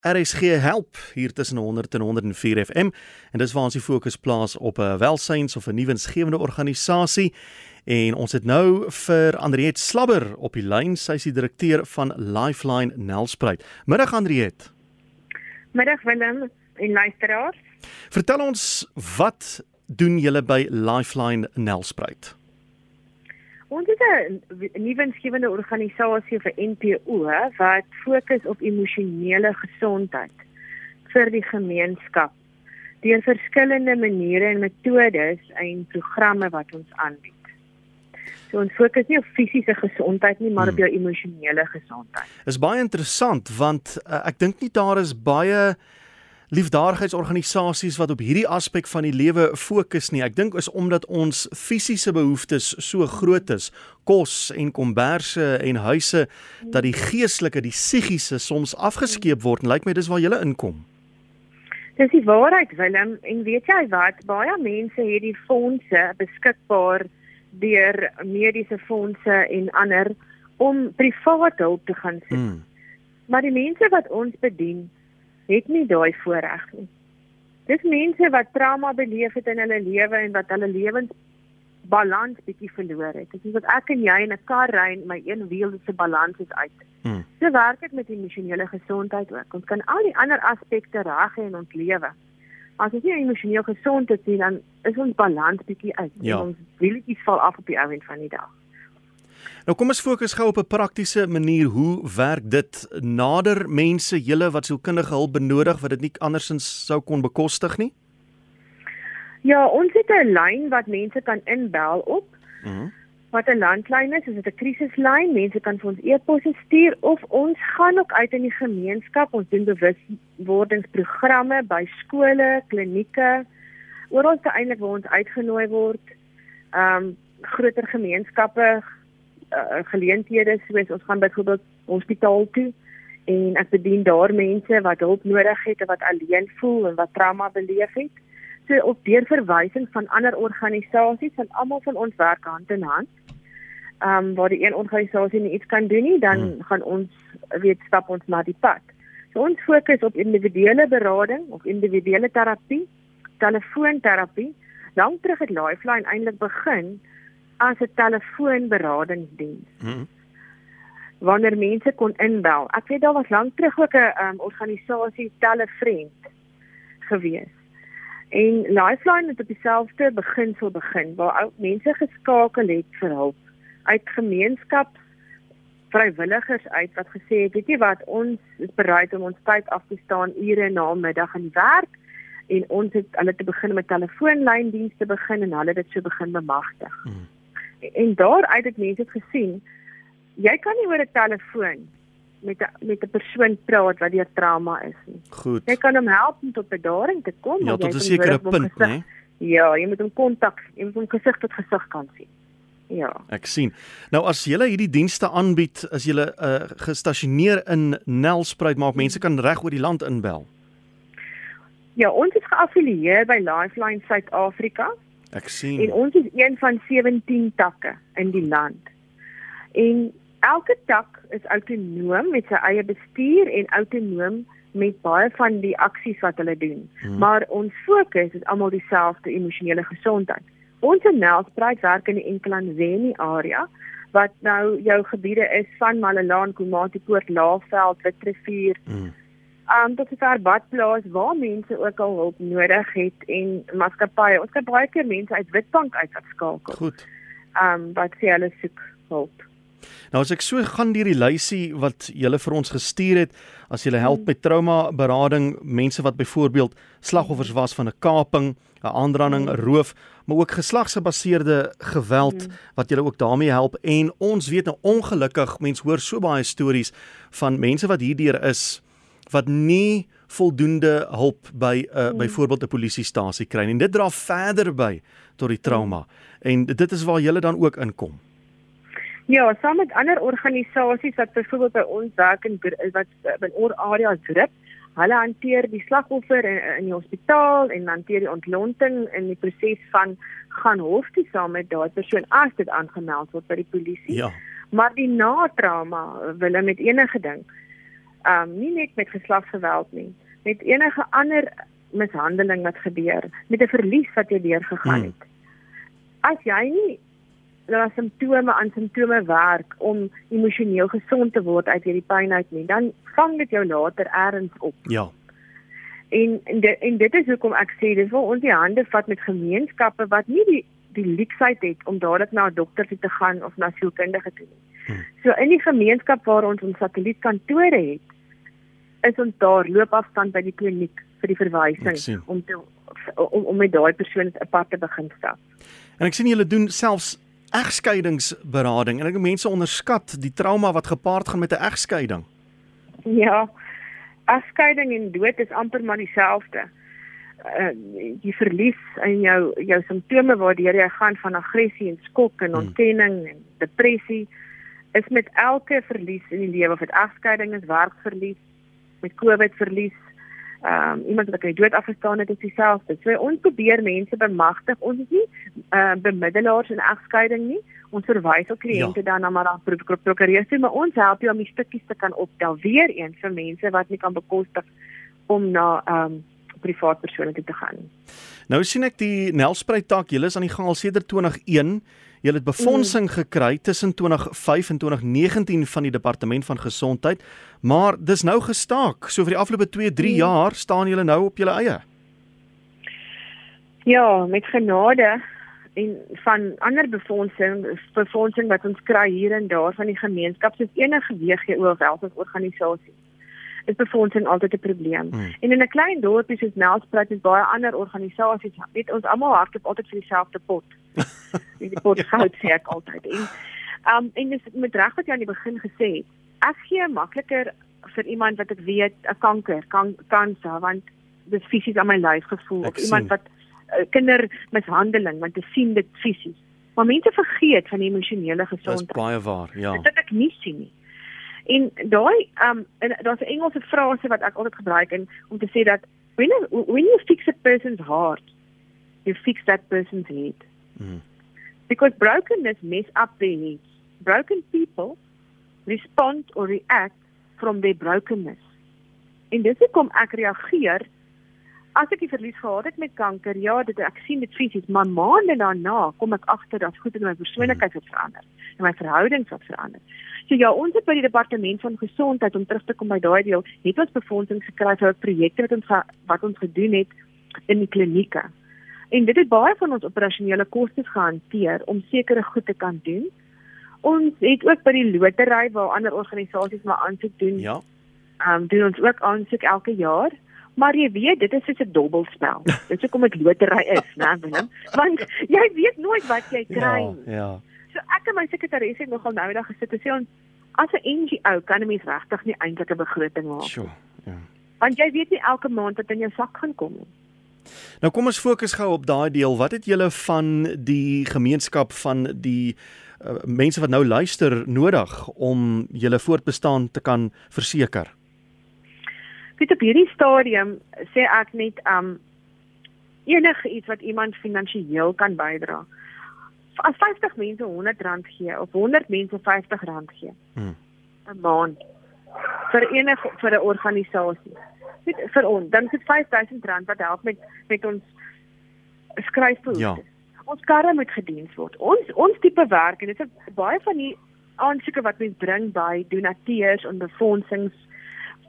RSG help hier tussen 100 en 104 FM en dis waar ons die fokus plaas op 'n welsyns of 'n nuwensgewende organisasie en ons het nou vir Andriet Slabber op die lyn sy is die direkteur van Lifeline Nelspruit. Middag Andriet. Middag Willem en luisteraars. Vertel ons wat doen julle by Lifeline Nelspruit? Ons is 'n nuwensgewende organisasie vir NPO wat fokus op emosionele gesondheid vir die gemeenskap deur verskillende maniere en metodes en programme wat ons aanbied. So ons fokus nie op fisiese gesondheid nie, maar hmm. op jou emosionele gesondheid. Is baie interessant want uh, ek dink nie daar is baie liefdadigheidsorganisasies wat op hierdie aspek van die lewe fokus nie. Ek dink is omdat ons fisiese behoeftes so groot is, kos en komberse en huise, dat die geestelike, die psigiese soms afgeskeep word en lyk my dis waar jy inkom. Dis die waarheid Willem en weet jy wat baie mense het die fondse beskikbaar deur mediese fondse en ander om privaat hulp te gaan soek. Hmm. Maar die mense wat ons bedien het nie daai voorreg nie. Dis mense wat trauma beleef het in hulle lewe en wat hulle lewens balans bietjie verloor het. Dit is wat ek en jy in 'n kar ry en my een wiel se balans is uit. Hmm. So werk dit met emosionele gesondheid ook. Ons kan al die ander aspekte reg hê in ons lewe. As ons nie emosioneel gesond is nie, dan is ons balans bietjie uit. Ja. Ons wieletjies val af op die ou end van die dag. Nou kom ons fokus gou op 'n praktiese manier. Hoe werk dit nader mense julle wat sielkundige hulp benodig wat dit nie andersins sou kon bekostig nie? Ja, ons het 'n lyn wat mense kan inbel op. Mhm. Mm wat 'n landlyn is, is dit 'n krisislyn. Mense kan vir ons e-posse stuur of ons gaan ook uit in die gemeenskap. Ons doen bewuswordingsprogramme by skole, klinieke, oral eintlik waar ons uitgenooi word. Ehm um, groter gemeenskappe, uh, geleenthede soos ons gaan byvoorbeeld hospitaal toe en ek bedien daar mense wat hulp nodig het of wat alleen voel en wat trauma beleef het. So op deur verwysing van ander organisasies en almal van ons werk hand in hand. Ehm um, waar die een organisasie nie iets kan doen nie, dan hmm. gaan ons weet stap ons na die pad. So ons fokus op individuele berading of individuele terapie, telefoonterapie. Lank terug het Lifeline eintlik begin as 'n telefoonberadingsdiens. Hmm. Wanneer mense kon inbel. Ek weet daar was lank terug ook 'n um, organisasie Telefriend gewees. En Lifeline het op dieselfde beginsel begin waar ou mense geskakel het vir hulp uit gemeenskap vrywilligers uit wat gesê het weet jy wat ons is bereid om ons tyd af te staan ure na middag in werk en ons het hulle te begin met telefoonlyndienste begin en hulle dit so begin bemagtig. Hmm en daaruit het mense dit gesien. Jy kan nie oor 'n telefoon met 'n met 'n persoon praat wat deur trauma is nie. Goed. Jy kan hom help om tot bedaring te kom, ja, tot 'n sekere punt, né? Ja, jy moet hom kontak, jy moet hom gesig tot gesig kan sien. Ja. Ek sien. Nou as jy hierdie dienste aanbied, as jy uh, gestasioneer in Nelspruit maak mense kan reg oor die land inbel. Ja, ons is geaffilieer by Lifeline Suid-Afrika. Ek sien. En ons is een van 17 takke in die land. En elke tak is autonoom met sy eie bestuur en autonoom met baie van die aksies wat hulle doen. Hmm. Maar ons fokus is almal dieselfde emosionele gesondheid. Ons in Nelspruit werk in die Enkelanzeni area wat nou jou gebiede is van Malelaan, Komatipoort, Laagveld, Witrifuur. Hmm um tot sover badplaas waar mense ook al hulp nodig het en maatskappye. Ons kan baie keer mense uit Witbank uit skakel. Goed. Um wat sê hulle soek hulp. Nou as ek so gaan deur die lysie wat julle vir ons gestuur het, as jy help met trauma berading, mense wat byvoorbeeld slagoffers was van 'n kaping, 'n aanranding, 'n roof, maar ook geslagsgebaseerde geweld mm. wat julle ook daarmee help en ons weet nou ongelukkig mense hoor so baie stories van mense wat hierdeur is wat nie voldoende hulp by uh, hmm. byvoorbeeld 'n polisiestasie kry nie. En dit dra verder by tot die trauma. Hmm. En dit is waar julle dan ook inkom. Ja, saam met ander organisasies wat byvoorbeeld by ons werk in wat in oor areas grip, hulle hanteer die slagoffer in, in die hospitaal en hanteer die ontlonting in die proses van gaan hof toe saam met daardie persoon as dit aangemeld word by die polisie. Ja. Maar die na-trauma wil hulle met enige ding um nie net met geslagsgeweld nie, met enige ander mishandeling wat gebeur, met 'n verlies wat jy deurgegaan hmm. het. As jy nie daar simptome aan simptome werk om emosioneel gesond te word uit hierdie pyn uit nie, dan vang dit jou later ergens op. Ja. En en dit, en dit is hoekom ek sê dis wil ons die hande vat met gemeenskappe wat nie die die leksheid het om dadelik na 'n dokter te gaan of na sielkundige toe nie. So in die gemeenskap waar ons ons satellietkantore het, is ons daar loopafstand by die kliniek vir die verwysing om te om, om met daai persoon 'n pad te begin stap. En ek sien julle doen selfs egskeidingsberading en ek dink mense onderskat die trauma wat gepaard gaan met 'n egskeiding. Ja. Egskeiding en dood is amper maar dieselfde. Uh jy verlies in jou jou simptome waardeur jy gaan van aggressie en skok en hmm. ontkenning hmm. en depressie is met elke verlies in die lewe of dit egskeiding is, werkverlies, met COVID verlies, ehm um, iemand wat uit dood afgestaan het is dieselfde. So ons probeer mense bemagtig. Ons is nie uh, bemiddelaars in egskeiding nie. Ons verwys ook kliënte ja. dan na maar na prokureurs toe, maar ons help jou om die stukkies te kan optel weer eens vir mense wat nie kan bekostig om na ehm um, privaat persone toe te gaan. Nou sien ek die Nelspruit tak, julle is aan die gang al sedert 2001. Julle het befondsing mm. gekry tussen 2005 en 2019 van die departement van gesondheid, maar dis nou gestaak. So vir die afgelope 2, 3 mm. jaar staan julle nou op julle eie. Ja, met genade en van ander befondsing, befondsing wat ons kry hier en daar van die gemeenskap soos enige WGO of welfare-organisasie is befondsing altyd 'n probleem. Hmm. En in 'n klein dorpie soos Nelspruit is baie ander organisasies, weet ons almal hardloop altyd vir dieselfde pot. die pot goud sê ek altyd. En um en dis met reg wat jy aan die begin gesê het. Ek gee makliker vir iemand wat ek weet 'n kanker, kan kanker want dis fisies aan my lyf gevoel ek of iemand sien. wat uh, kindermishandeling want jy sien dit fisies. Maar mense vergeet van die emosionele gesondheid. Dis baie waar, ja. Dit ek nie sien nie. En daai um daar's 'n Engelse frase wat ek altyd gebruik en om te sê dat when you, when you fix a person's heart, you fix that person's head. Mm. Because brokenness mess up their heads. Broken people respond or react from their brokenness. En dis hoekom ek reageer as ek die verlies gehad het met kanker, ja, dit ek sien dit fisies, maar maande daarna kom ek agter dat goed in my persoonlikheid het verander en my verhoudings het verander. So ja, ons het by die departement van gesondheid om terug te kom by daai deel, het ons befondsing gekry vir projekte wat ons wat ons gedoen het in die klinieke. En dit het baie van ons operasionele kostes gehanteer om sekere goed te kan doen. Ons het ook by die lotery waar ander organisasies maar aansoek doen. Ja. Ehm um, doen ons ook aansoek elke jaar. Maar jy weet, dit is soos 'n dobbelspel. Dis hoekom dit lotery is, né, Willem? Want jy weet nooit wat jy kry nie. Ja, ja. So ek en my sekretaris het nogal nou eendag gesit en sê ons as 'n NGO kan 'n mens regtig nie eintlik 'n begroting maak. Sjoe. Ja. Want jy weet nie elke maand wat in jou sak gaan kom nie. Nou kom ons fokus gou op daai deel. Wat het julle van die gemeenskap van die uh, mense wat nou luister nodig om julle voortbestaan te kan verseker? Dit op hierdie stadium sê ek net um enige iets wat iemand finansiëel kan bydra. As 50 mense R100 gee of 100 mense R50 gee. Hmm. 'n maand vir enige vir 'n organisasie vir ons dan is dit R5000 wat help met met ons skryfbehoeftes. Ja. Ons karre moet gediens word. Ons ons tipe werk en dit is baie van die aansoeke wat mens bring by donateurs en befondsings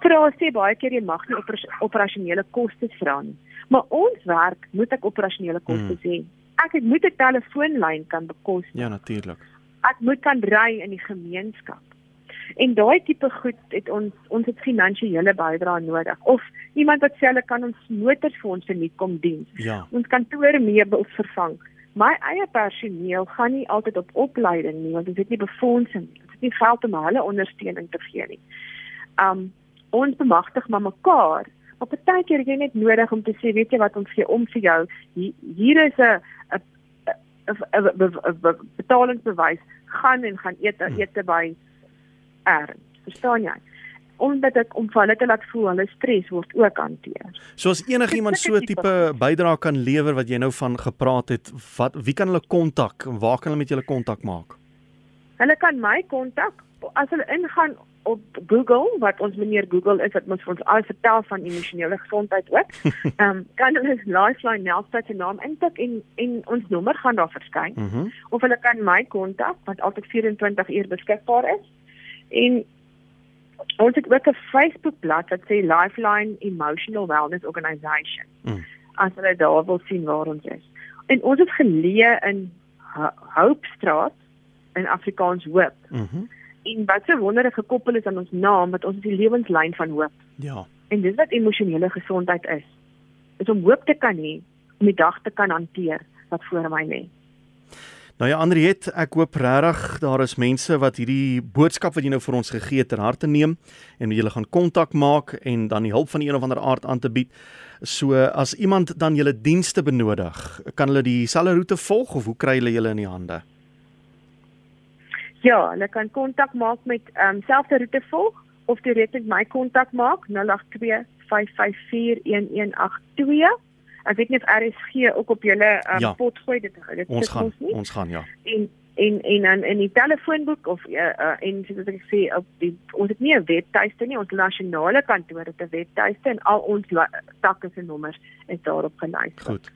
vra sê baie keer jy mag nie operasionele kostes vra nie. Maar ons werk moet ek operasionele kostes hmm. hê. Ek het moet 'n telefoonlyn kan bekostig. Ja, natuurlik. Ek moet kan ry in die gemeenskap. En daai tipe goed het ons ons het finansiële bydrae nodig of iemand wat sê hulle kan ons motors vir ons verniet kom dien. Ja. Ons kantore meubels vervang. My eie personeel gaan nie altyd op opleiding nie want ons het nie befondsing nie. Ons het nie geld om hulle ondersteuning te gee nie. Um ons bemagtig maar mekaar. Maar partykeer het jy net nodig om te sê weet jy wat ons gee om vir jou. Hier is 'n 'n betalingsbewys gaan en gaan eet hmm. ete by erns. Verstaan jy? Omdat ek om hulle te laat voel hulle stres word ook hanteer. So as enigiemand so tipe bydrae kan lewer wat jy nou van gepraat het, wat wie kan hulle kontak? Waar kan hulle met julle kontak maak? Hulle kan my kontak as hulle ingaan op Google wat ons meneer Google is wat ons vir ons al vertel van emosionele gesondheid ook. Ehm um, kan hulle Lifeline Nelspruit se naam intik en en ons nommer gaan daar verskyn. Mm -hmm. Of hulle kan my kontak wat altyd 24 uur beskikbaar is. En ons het ook 'n Facebook bladsy wat sê Lifeline Emotional Wellness Organisation. Mm. As hulle daar wil sien waar ons is. En ons het geleë in Hopestraat in Afrikaans hoop. Mhm. Mm en wat so wonderlik gekoppel is aan ons naam wat ons is die lewenslyn van hoop. Ja. En dis wat emosionele gesondheid is. Is om hoop te kan hê om die dag te kan hanteer wat voor my lê. Nou ja, Andriet, ek hoop regtig daar is mense wat hierdie boodskap wat jy nou vir ons gegee het ter harte neem en jy gaan kontak maak en dan die hulp van een of ander aard aan te bied. So as iemand dan julle dienste benodig, kan hulle dieselfde roete volg of hoe kry hulle julle in die hande? Ja, hulle kan kontak maak met ehm um, selfde roete volg of direk met my kontak maak 082 5541182. Ek weet nie of RSG ook op julle um, ja. pot gooi dit dit ons gaan ons, ons gaan ja. En en en dan in die telefoonboek of uh, uh, en soos ek sê op die ons het nie 'n webtuiste nie, ons nasionale kantoor het 'n webtuiste en al ons takke se nommers is daarop gelys. Goed.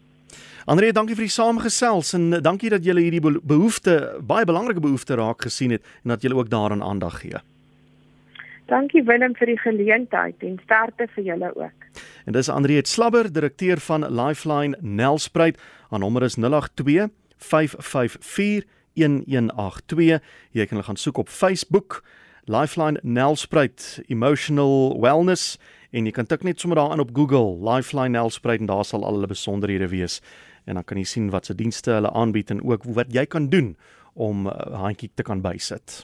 Andre, dankie vir die saamgesels en eh, dankie dat julle hierdie behoefte, baie belangrike behoefte raak gesien het en dat julle ook daaraan aandag gee. Dankie Willem vir die geleentheid en sterkte vir julle ook. En dis Andre het Slabber, direkteur van Lifeline Nelspruit. Haar nommer is 082 554 1182. Jy kan hulle gaan soek op Facebook. Lifeline Nelspruit Emotional Wellness en jy kan tik net sommer daarin op Google Lifeline Nelspruit en daar sal al hulle besonderhede wees en dan kan jy sien wat se dienste hulle aanbied en ook wat jy kan doen om 'n uh, handjie te kan bysit.